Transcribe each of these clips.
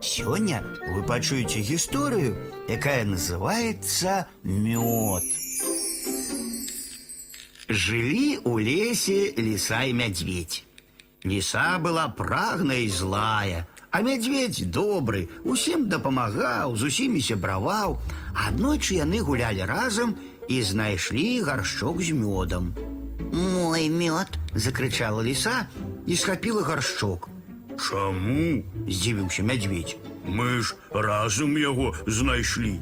Сёння вы пачуеце гісторыю, якая называется мёд. Жылі у лесе лиса и медведь. Лиса была прагная и злая, а медведь добры, усім дапамагаў, з усімі сябраваў. Аднойчы яны гулялі разам і знайшлі гаршчок з мёдам. Мой мёд, закричала лиса и схапила горшчок. Чаму? Здзівіўся медведь. Мы ж разам яго знайшлі.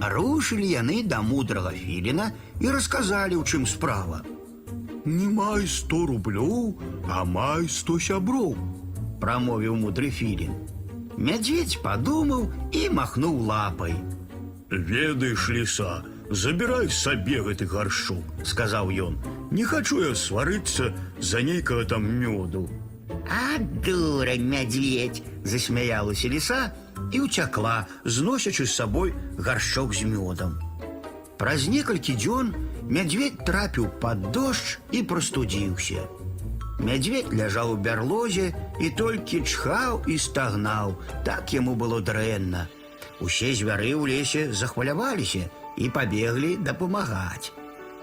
Рушылі яны да мудрага філіна і расказалі, у чым справа. Не май сто рублёў, а май сто сяброў. Прамовіў мудры філін. Мядзведь падумаў і махнуў лапай, Ведаеш, ліса, забірай сабе гэты гаршок, сказаў ён. Не хачу я сварыцца за нейкага там мёду. А дурань, мядзведь, засмяялася ліса і ўцякла, зносячы з сабой гаршчок з мёдам. Праз некалькі дзён мядзведь трапіў пад дождж і прастудзіўся. Мядзведь ляжаў у бярлозе і толькі чхаў і стагнаў, так яму было дрэнна. Усе звяры ў лесе захваляваліся і пабеглі дапамагаць.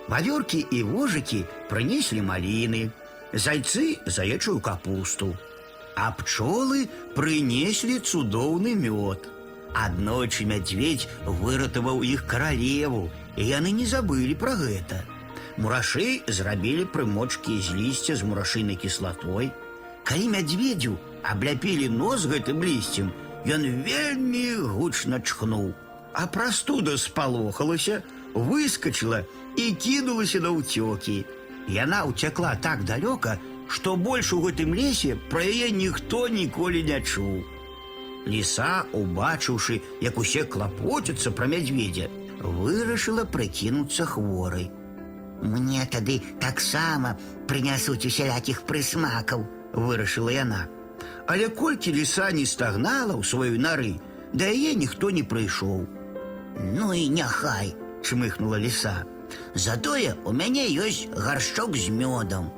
Вавёркі і вожыкі прынеслі маліны, зайцы заячую капусту, а пчолы прынеслі цудоўны мёд. Аднойчы мядзведь выратаваў іх каралеву, і яны не забылі пра гэта. Мурашы зрабілі прымочкі з лісця з мурашынай кіслатой. Калі мядзведзю абляпілі нос гэтым лісцем, ён вельмі гучна чхнуў, а прастуда спалохалася, выскочыла і кінулася на ўцёкі. Яна ўцякла так далёка, што больш у гэтым лесе пра яе ніхто ніколі не чуў. Ліса, убачыўшы, як усе клапоцяцца пра мядзведзя, вырашыла прыкінуцца хворай. Мне тады таксама прынясуць усялякіх прысмакаў, вырашыла яна. Але колькі ліса не стагнала ў сваёй нары, да яе ніхто не прыйшоў. Ну і няхай, чмыхнула ліса. Затое у мяне ёсць гаршчок з мёдам.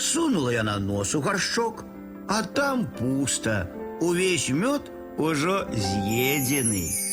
Сунула яна нос у гаршчок, а там пуста. Увесь мёд ужо з'едзены.